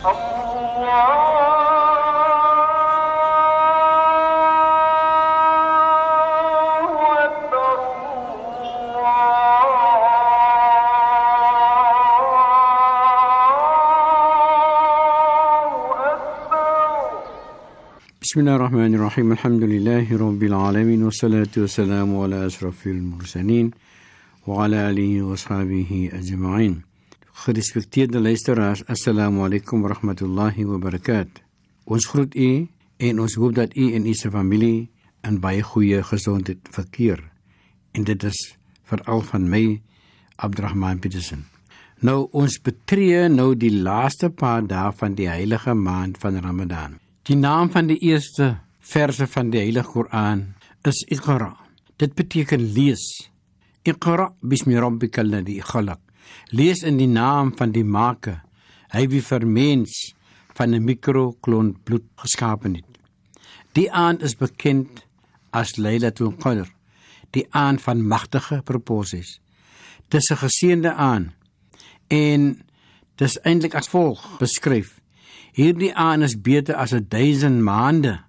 بسم الله الرحمن الرحيم الحمد لله رب العالمين والصلاة والسلام على أشرف المرسلين وعلى آله وأصحابه أجمعين Gerespekteerde luisteraars, assalamu alaykum wa rahmatullahi wa barakatuh. Ons groet u en ons hoop dat u en u se familie in baie goeie gesondheid verkeer. En dit is veral van my Abdurrahman Petersen. Nou ons betree nou die laaste paar dae van die heilige maand van Ramadan. Die naam van die eerste verse van die Heilige Koran is Iqra. Dit beteken lees. Iqra bismi rabbikal ladhi khalaq. Lees in die naam van die Maker, hy wie vir mens van 'n mikroklont bloed geskape het. Die aand is bekend as Lailatul Qadr, die aand van magtige proporsies. Dis 'n geseënde aand en dis eintlik as volg beskryf: Hierdie aand is beter as 'n 1000 maande.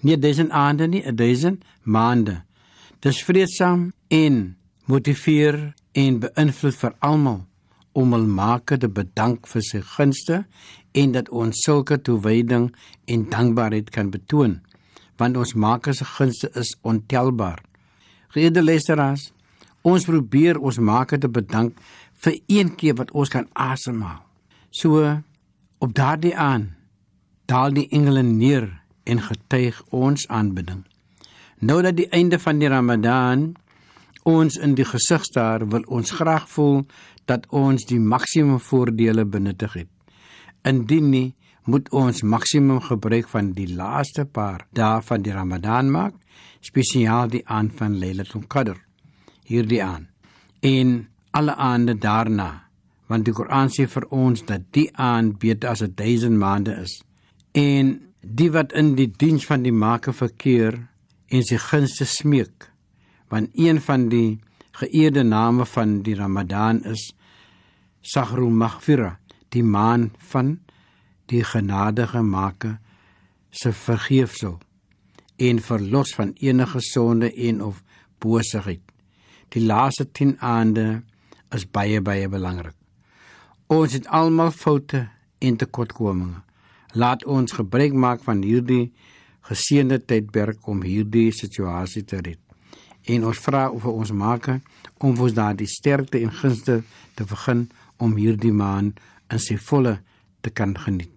Nie 1000 aande nie, 'n 1000 maande. Dis vreedsaam en motiveer en beïnvloed vir almal om hul Maker te bedank vir sy gunste en dat ons sulke toewyding en dankbaarheid kan betoon want ons Maker se gunste is ontelbaar. Geëerde luisteraars, ons probeer ons Maker te bedank vir een keer wat ons kan asemhaal. So op daardie aan daal die engele neer en getuig ons aanbidding. Nou dat die einde van die Ramadan ons in die gesig staar, wil ons graag voel dat ons die maksimum voordele benuttig het. Indien nie, moet ons maksimum gebruik van die laaste paar dae van die Ramadan maak, spesiaal die aand van Lailatul Qadr. Hierdie aan en alle aande daarna, want die Koran sê vir ons dat die aand beter as 1000 maande is. En die wat in die diens van die Maker verkeer en sy gunste smeek, want een van die geëerde name van die Ramadan is Sahrul Maghfira, die maan van die genadige Maker se vergeefsel en verlos van enige sonde en of boosheid. Die laaste 10 aande is baie baie belangrik. Ons het almal foute en tekortkominge. Laat ons gebruik maak van hierdie geseënde tydperk om hierdie situasie te red en ons vra of ons maak om ons daardie sterkte en gunste te vergun om hierdie maand in sy volle te kan geniet.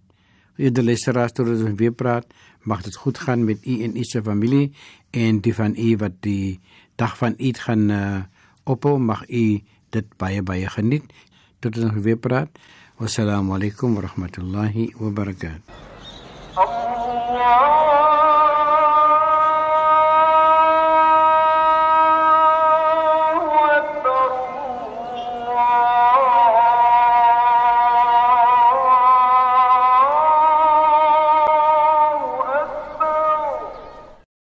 Eerder luisteraars tot ons weer praat, mag dit goed gaan met u en u se familie en die van u wat die dag van Eid gaan uh, ophou, mag u dit baie baie geniet. Tot ons weer praat. Wassalamu alaykum wa rahmatullahi wa barakatuh. Allah